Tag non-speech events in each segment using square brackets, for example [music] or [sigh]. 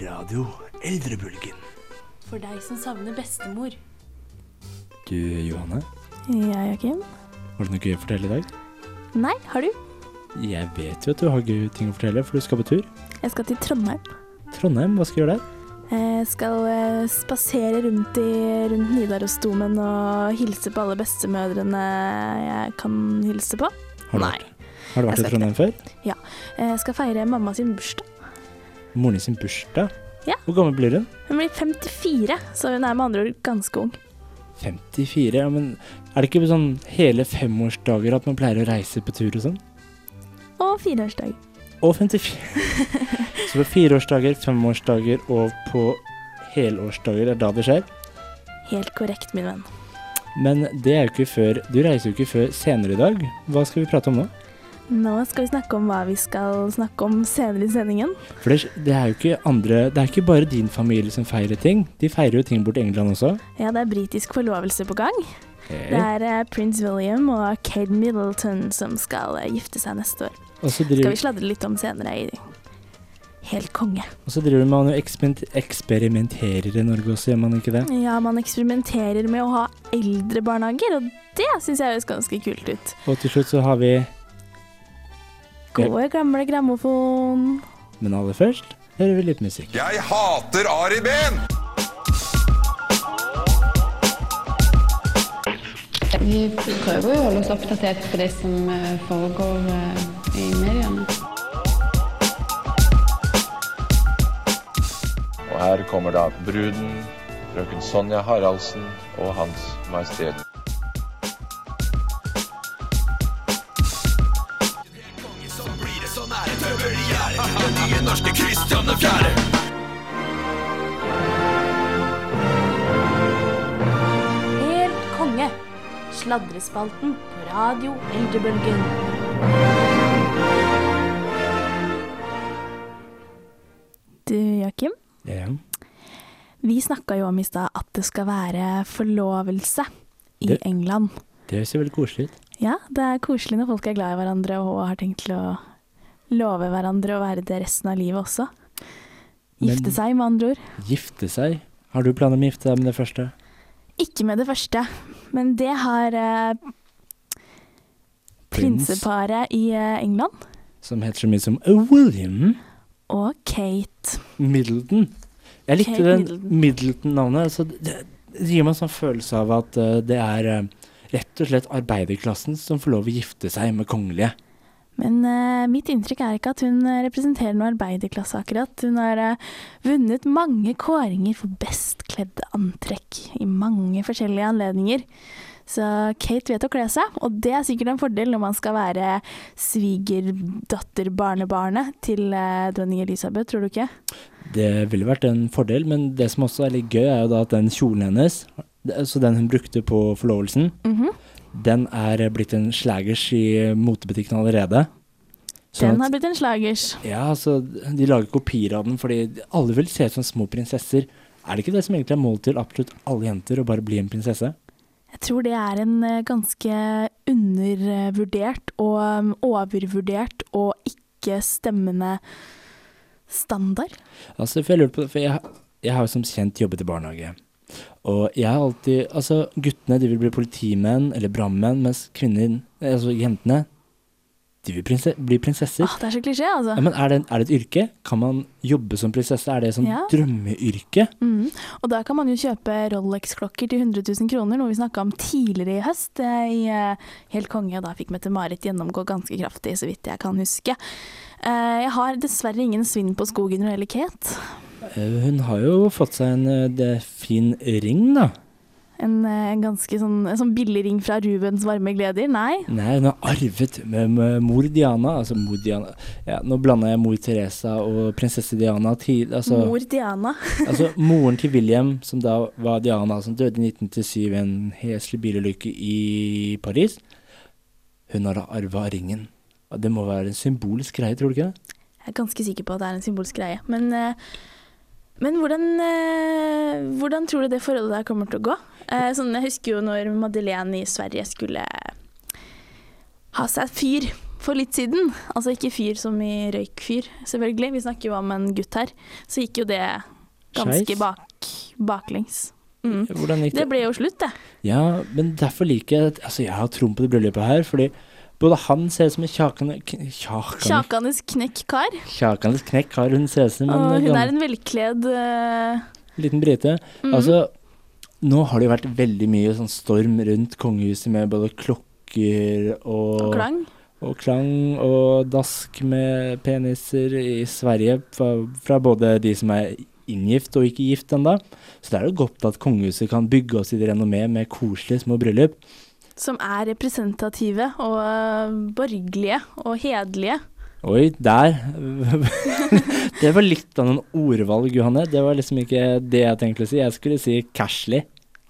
Radio Eldrebølgen. For deg som savner bestemor. Du, Johanne, Ja, Joakim? har du noe gøy å fortelle i dag? Nei, har du? Jeg vet jo at du har gøy ting å fortelle, for du skal på tur. Jeg skal til Trondheim. Trondheim, hva skal du gjøre der? Jeg skal eh, spasere rundt i rundt Nidarosdomen og hilse på alle bestemødrene jeg kan hilse på. Har du Nei. vært, har du vært jeg i Trondheim før? Ja. Jeg skal feire mamma sin bursdag. Moren sin bursdag? Ja. Hvor gammel blir hun? Hun blir 54, så hun er med andre ord ganske ung. 54? Ja, men er det ikke sånn hele femårsdager at man pleier å reise på tur og sånn? Og fireårsdag. Og 54. [laughs] Så på fireårsdager, femårsdager og på helårsdager er da det skjer? Helt korrekt, min venn. Men det er jo ikke før Du reiser jo ikke før senere i dag. Hva skal vi prate om nå? Nå skal vi snakke om hva vi skal snakke om senere i sendingen. For det, det er jo ikke andre Det er ikke bare din familie som feirer ting. De feirer jo ting borti England også. Ja, det er britisk forlovelse på gang. Hey. Det er eh, prins William og Kate Middleton som skal eh, gifte seg neste år. Driver... Skal vi sladre litt om senere i Helt konge. og så driver man og eksperiment, eksperimenterer i Norge også, gjør man ikke det? Ja, man eksperimenterer med å ha eldre barnehager, og det syns jeg høres ganske kult ut. Og til slutt så har vi Gode, gamle grammofon. Men aller først hører vi litt musikk. Jeg hater Ari Behn! Vi prøver jo å holde oss oppdatert på det som eh, foregår eh, i mediene. Og her kommer da bruden, frøken Sonja Haraldsen og Hans Majestet. Helt konge. Sladrespalten på Radio Eldrebølgen. Du, Joakim. Ja. Vi snakka jo om i stad at det skal være forlovelse i Det- England. Det ser veldig koselig ut. Ja, det er koselig når folk er glad i hverandre og har tenkt til å love hverandre å være det resten av livet også. Gifte Men- seg, med andre ord. Gifte seg. Har du planer om å gifte deg med det første? Ikke med det første, men det har eh, Prins. prinseparet i eh, England Som heter så mye som William og Kate. Middleton. Jeg likte Kate den Middleton. Middleton-navnet. Så det, det gir meg en sånn følelse av at uh, det er uh, rett og slett arbeiderklassen som får lov å gifte seg med kongelige. Men uh, mitt inntrykk er ikke at hun eh, representerer noe arbeiderklasse, akkurat. Hun har uh, vunnet mange kåringer for best kledde antrekk i mange forskjellige anledninger. Så Kate vet å kle seg, og det er sikkert en fordel når man skal være svigerdatter-barnebarnet til dronning Elisabeth, tror du ikke? Det ville vært en fordel, men det som også er litt gøy, er jo da at den kjolen hennes, altså den hun brukte på forlovelsen, Mhm. Den er blitt en slagers i motebutikken allerede. Sånn Den er har blitt en slagers. Ja, altså, de lager kopier av den fordi alle vil se ut som små prinsesser. Er det ikke det som egentlig er målet til absolutt alle jenter, å bare bli en prinsesse? Jeg tror det er en eh, ganske undervurdert og um, overvurdert og ikke stemmende standard. Altså, for jeg lurer på, for jeg, jeg har jo som kjent jobbet i barnehage. Og jeg har alltid, altså guttene de vil bli politimenn eller brannmenn, mens kvinner, altså jentene, de vil prinse, bli prinsesser. Åh, det er så klisjé, altså. Ja, men er det, er det et yrke? Kan man jobbe som prinsesse? Er det sånn Ja. drømmeyrke? Mm. Og da kan man jo kjøpe Rolex-klokker til 100 000 kroner, noe vi snakka om tidligere i høst eh, i uh, Helt konge. Da fikk Mette-Marit gjennomgå ganske kraftig, så vidt jeg kan huske. Uh, jeg har dessverre ingen svinn på skogen når det gjelder Kate. Eh, Hun har jo fått seg en eh, det, fin ring, da. En, eh, en ganske sånn, en sånn billig ring fra Rubens varme gleder. Nei. Nei, hun har arvet med, med mor Diana. Altså mor Diana ja, Nå blanda jeg mor Teresa og prinsesse Diana. Til, altså, Mor Diana. [laughs] altså moren til William, som da var Diana, som døde i 1997 i en heslig bilulykke i Paris. Hun har da arva ringen. Det må være en symbolsk greie, tror du ikke det? Jeg er ganske sikker på at det er en symbolsk greie. Men, eh, men hvordan, eh, hvordan tror du det forholdet der kommer til å gå? Eh, Sånn, jeg husker jo når Madeleine i Sverige skulle ha seg fyr for litt siden, altså ikke fyr som i røykfyr, selvfølgelig, vi snakker jo om en gutt her, så gikk jo det ganske bak, baklengs. Mm. Det det? ble jo slutt, det. Ja, men derfor liker jeg Altså, jeg har troen på det bryllupet her, fordi både han ser ut som en kjakanes kn- Kjakanes Kjakandes knekk-kar, Kjakanes knekk kar hun ser ut som en og hun er en velkledd uh... liten brite. mhm. Altså, nå har det jo vært veldig mye sånn storm rundt kongehuset med både klokker og, og klang. og klang og dask med peniser i Sverige fra, fra både de som er inngift og ikke gift ennå. Så det er jo godt at kongehuset kan bygge oss i det renommé med koselige små bryllup. Som er representative og eh, borgerlige og hederlige. Oi, der [laughs] Det var litt av noen ordvalg, Johanne. Det var liksom ikke det jeg tenkte å si. Jeg skulle si cashly.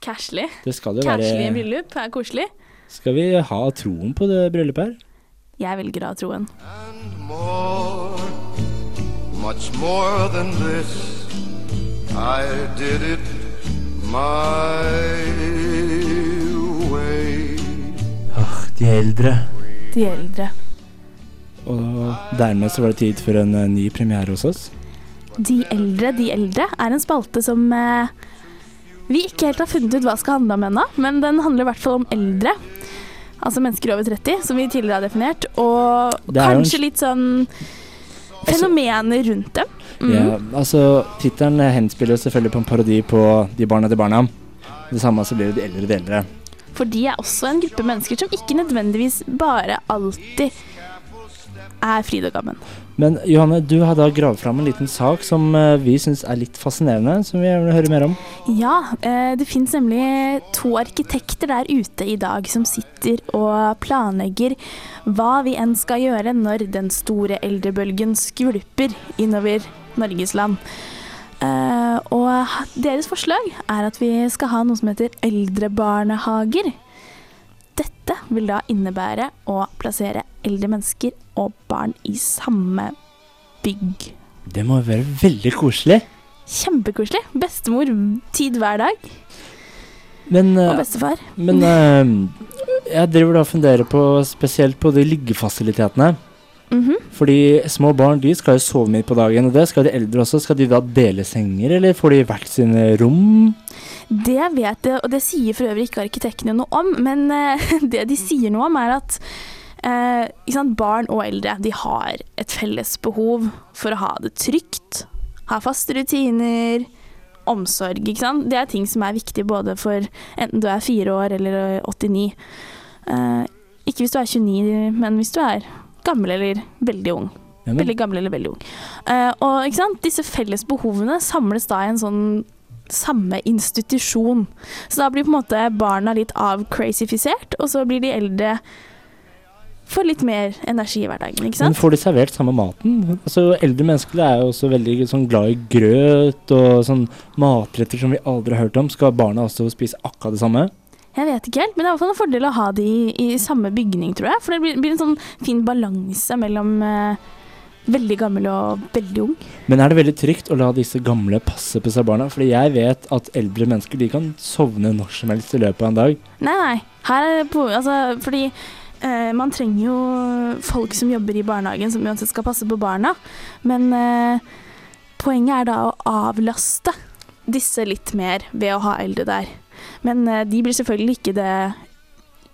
Cashly. Det Cashly bryllup er koselig. Skal vi ha troen på det bryllupet her? Jeg velger å ha troen. And More, much more than this. I did it my de eldre. De eldre. Og dermed så var det tid for en eh, ny premiere hos oss. De eldre, de eldre er en spalte som eh, vi ikke helt har funnet ut hva skal handle om ennå, men den handler i hvert fall om eldre. Altså mennesker over 30, som vi tidligere har definert, og Det er en- kanskje litt sånn fenomener rundt dem. Mm. Ja, altså, Tittelen henspiller selvfølgelig på en parodi på De barna til barna. Det samme så blir det De eldre de eldre. For de er også en gruppe mennesker som ikke nødvendigvis bare alltid er fryd og gammen. Men Johanne, du har da gravd fram en liten sak som eh, vi syns er litt fascinerende, som vi vil høre mer om. Ja, eh, det finnes nemlig to arkitekter der ute i dag som sitter og planlegger hva vi enn skal gjøre når den store eldrebølgen skvulper innover Norges land. Eh, og deres forslag er at vi skal ha noe som heter eldrebarnehager. Dette vil da innebære å plassere eldre mennesker og barn i samme bygg. Det må være veldig koselig. Kjempekoselig. Bestemor tid hver dag. Men, Og eh, bestefar. men eh, jeg driver da og funderer på spesielt på de liggefasilitetene. Mhm. Fordi små barn de skal jo sove mye på dagen, og det skal de eldre også. Skal de da dele senger, eller får de hvert sine rom? Det vet jeg, og det sier for øvrig ikke arkitektene noe om, men uh, [laughs] det de sier noe om, er at uh, sant, barn og eldre de har et felles behov for å ha det trygt, ha faste rutiner, omsorg. Ikke sant? Det er ting som er viktig både for enten du er fire år eller 89. Uh, ikke hvis du er 29, men hvis du er gammel eller veldig ung. Ja, Veldig gammel eller veldig ung. Uh, og ikke sant? disse felles behovene samles da i en sånn samme institusjon. Så da blir på en måte barna litt avcrazifisert, og så blir de eldre får litt mer energi i hverdagen, ikke men får de servert samme maten? Altså, Eldre mennesker er jo også veldig sånn, glad i grøt og sånn matretter som vi aldri har hørt om. Skal barna også spise akkurat det samme? Jeg vet ikke helt, men det er i hvert fall en fordel å ha de i, i samme bygning, tror jeg. For det blir, blir en sånn fin balanse mellom eh, veldig gammel og veldig ung. Men er det veldig trygt å la disse gamle passe på seg barna? Fordi jeg vet at eldre mennesker de kan sovne når som helst i løpet av en dag. Nei, nei. Her er det på, altså, fordi eh, man trenger jo folk som jobber i barnehagen, som uansett skal passe på barna. Men eh, poenget er da å avlaste disse litt mer ved å ha eldre der. Men eh, de blir selvfølgelig ikke det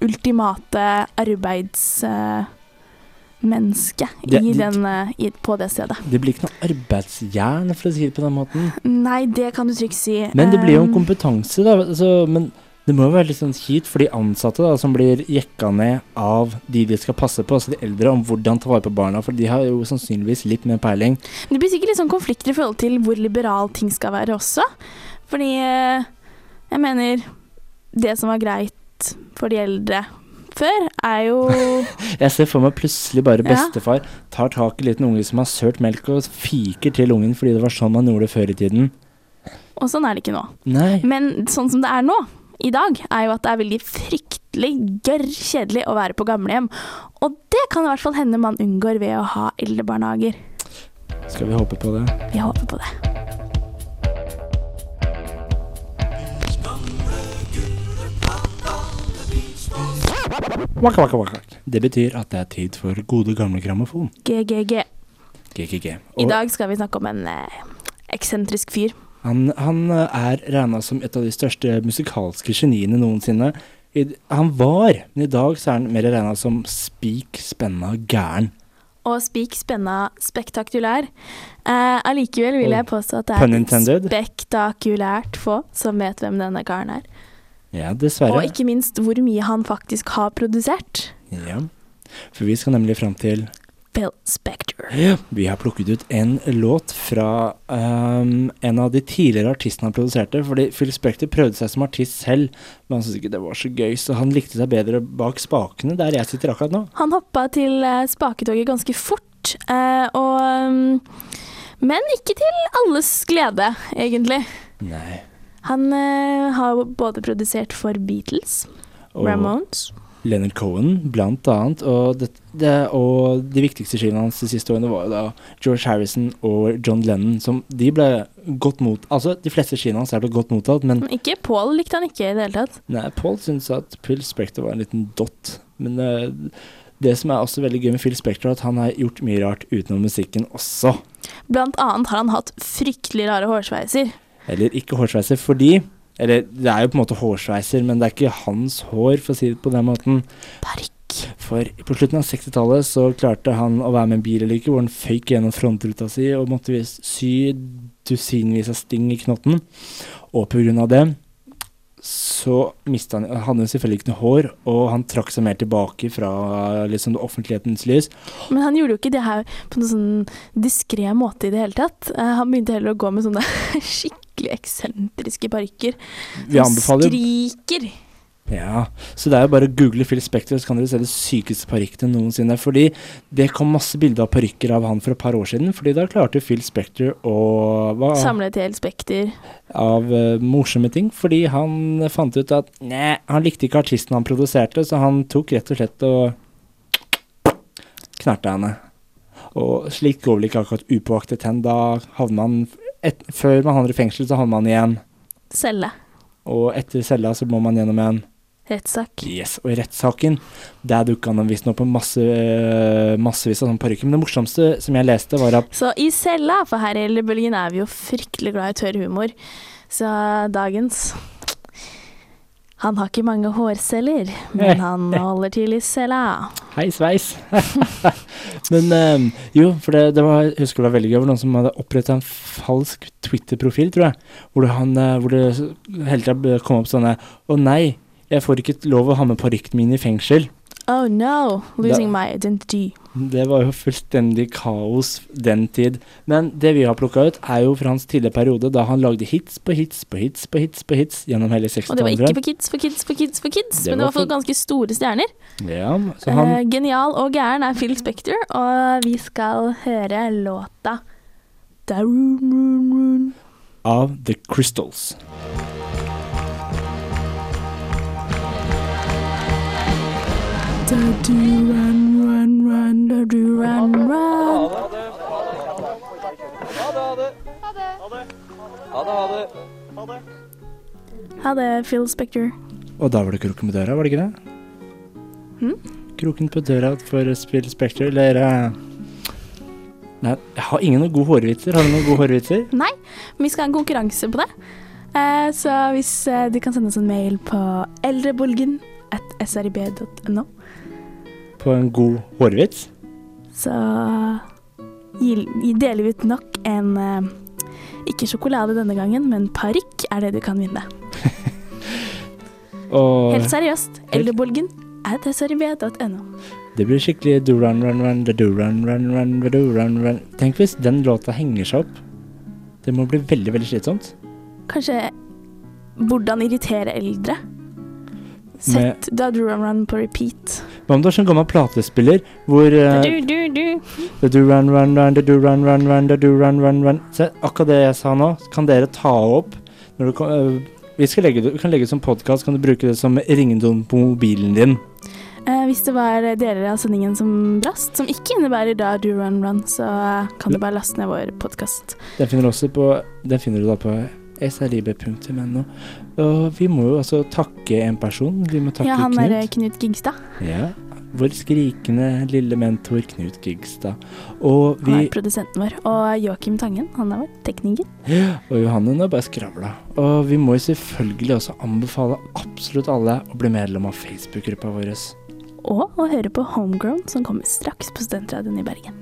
ultimate arbeidsmennesket Det- i de- den, eh, i, på det stedet. Det blir ikke noe arbeidsjern, for å si det på den måten. Nei, det kan du trygt si. Men det blir jo en Um, kompetanse, da. Altså, men det må jo være litt sånn kjipt for de ansatte da, som blir jekka ned av de de skal passe på, altså de eldre, om hvordan ta vare på barna. For de har jo sannsynligvis litt mer peiling. Det blir sikkert litt sånn konflikter i forhold til hvor liberal ting skal være også. Fordi eh, jeg mener Det som var greit for de eldre før, er jo [laughs] Jeg ser for meg plutselig bare Ja. bestefar tar tak i liten unge som har sølt melk, og fiker til ungen fordi det var sånn man gjorde det før i tiden. Og sånn er det ikke nå. Nei. Men sånn som det er nå, i dag, er jo at det er veldig fryktelig gørr kjedelig å være på gamlehjem. Og det kan i hvert fall hende man unngår ved å ha eldrebarnehager. Skal vi håpe på det? Vi håper på det. Det betyr at det er tid for gode gamle grammofon. GGG. GGG. I dag skal vi snakke om en eh, eksentrisk fyr. han, han eh, er regna som et av de største musikalske geniene noensinne. I, han var, men i dag så er han mer regna som spik spenna gæren. Og spik spenna spektakulær. Eh, Allikevel vil jeg påstå at det er spektakulært få som vet hvem denne karen er. Ja, dessverre. Og ikke minst hvor mye han faktisk har produsert. Ja. For vi skal nemlig fram til Phil Spector. Ja, vi har plukket ut en låt fra um, en av de tidligere artistene han produserte. Fordi Phil Spector prøvde seg som artist selv, men han syntes ikke det var så gøy, så han likte seg bedre bak spakene, der jeg sitter akkurat nå. Han hoppa til eh, spaketoget ganske fort, uh, og um, Men ikke til alles glede, egentlig. Nei. Han eh, har både produsert for Beatles, Og Ramones Leonard Cohen, blant annet. Og, det, det, og de viktigste skivene hans de siste årene var da George Harrison og John Lennon, som de ble godt mot... Altså, de fleste skivene hans er blitt godt mottatt, men Men Ikke Paul likte han ikke i det hele tatt. Nei, Paul syntes at Phil Spector var en liten dott. Men uh, det som er også veldig gøy med Phil Spector, er at han har gjort mye rart utenom musikken også. Blant annet har han hatt fryktelig rare hårsveiser. Eller ikke hårsveiser, fordi Eller det er jo på en måte hårsveiser, men det er ikke hans hår, for å si det på den måten. Parykk. For på slutten av 60-tallet så klarte han å være med en bilulykke hvor han føyk gjennom frontruta si og måtte sy dusinvis av sting i knotten. Og av det så mista han Han hadde jo selvfølgelig ikke noe hår, og han trakk seg mer tilbake fra liksom offentlighetens lys. Men han gjorde jo ikke det her på noen sånn diskré måte i det hele tatt. Eh, han begynte heller å gå med sånne [laughs] skikkelig eksentriske parykker. Som skriker. Ja, så det er jo bare å google Phil Spector, så kan dere se de sykeste parykkene noensinne. Fordi det kom masse bilder av parykker av han for et par år siden, fordi da klarte Phil Spector å hva, Samle et helt spekter. av uh, morsomme ting, fordi han fant ut at nei, han likte ikke artisten han produserte, så han tok rett og slett og knerta henne. Og slikt går vel ikke akkurat upåaktet hen. Da havner man et, Før man havner i fengsel, så havner man i en Celle. Og etter cella så må man gjennom en Rettssak. Yes, og i rettssaken der dukka han visstnok på masse, eh, massevis av sånne parykker. Men det morsomste som jeg leste, var at Så i cella, for her i Bølgen er vi jo fryktelig glad i tørr humor. Så dagens Han har ikke mange hårceller, men [laughs] han holder til i cella. Hei, sveis. [laughs] Men um, jo, for det, det var, jeg husker det var veldig gøy. Var noen som hadde oppretta en falsk Twitter-profil, tror jeg. Hvor han, eh, hvor det hele tida kom opp sånne Å nei, jeg får ikke lov å ha med parykken min i fengsel. Oh no, losing my identity. Det var jo fullstendig kaos den tid. Men det vi har plukka ut, er jo fra hans tidlige periode, da han lagde hits på hits på hits på hits på hits gjennom hele Og det var ikke for kids, for kids, for kids, for kids, Det men det var for ganske store stjerner. Ja, så han Eh, genial og gæren er Phil Spector, og vi skal høre låta Darun Run Run. av The Crystals. Da du run, run, run, da du run, run. Ha det, ha det. Ha det, Phil Spector. Og da var det kroken på døra, var det ikke det? Hm? Kroken på døra for Phil Spector, eller uh... Nei, jeg har ingen gode hårvitser. Har du noen gode hårvitser? [laughs] Nei, vi skal ha en konkurranse på det. Eh, så hvis eh, du kan sende oss en mail på eldrebolgen at srib.no, På en god hårvits? så deler vi ut nok en eh, ikke sjokolade denne gangen, men parykk er det du kan vinne. [laughs] Og Helt seriøst. Eldrebolgen at srib.no. det blir skikkelig do run run run do run run run do run run. Tenk hvis den låta henger seg opp. Det må bli veldig, veldig slitsomt. Kanskje hvordan irritere eldre. Sett Da du run run på repeat. Hva om du har sånn gammel platespiller hvor eh, Du, du, du. Da do run run run da do run run run da do run run run Se, akkurat det jeg sa nå, kan dere ta opp når du øh, vi, skal legge det, kan legge det som podkast, kan du bruke det som ringedom på mobilen din. Eh, hvis det var deler av sendingen som brast, som ikke innebærer da do run run, så eh, kan du bare laste ned vår podkast. Den finner du også på Den finner du da på srib.no. Og vi må jo altså takke en person. Vi må takke Ja, han Knut. er Knut Gingstad. Ja. vår skrikende lille mentor Knut Gigstad. Og Han er produsenten vår. Og Joakim Tangen, han er vår tekniker. Og Johanne har bare skravla. Og vi må jo selvfølgelig også anbefale absolutt alle å bli medlem av Facebook-gruppa vår. Og å høre på Homegrown, som kommer straks på Studentradioen i Bergen.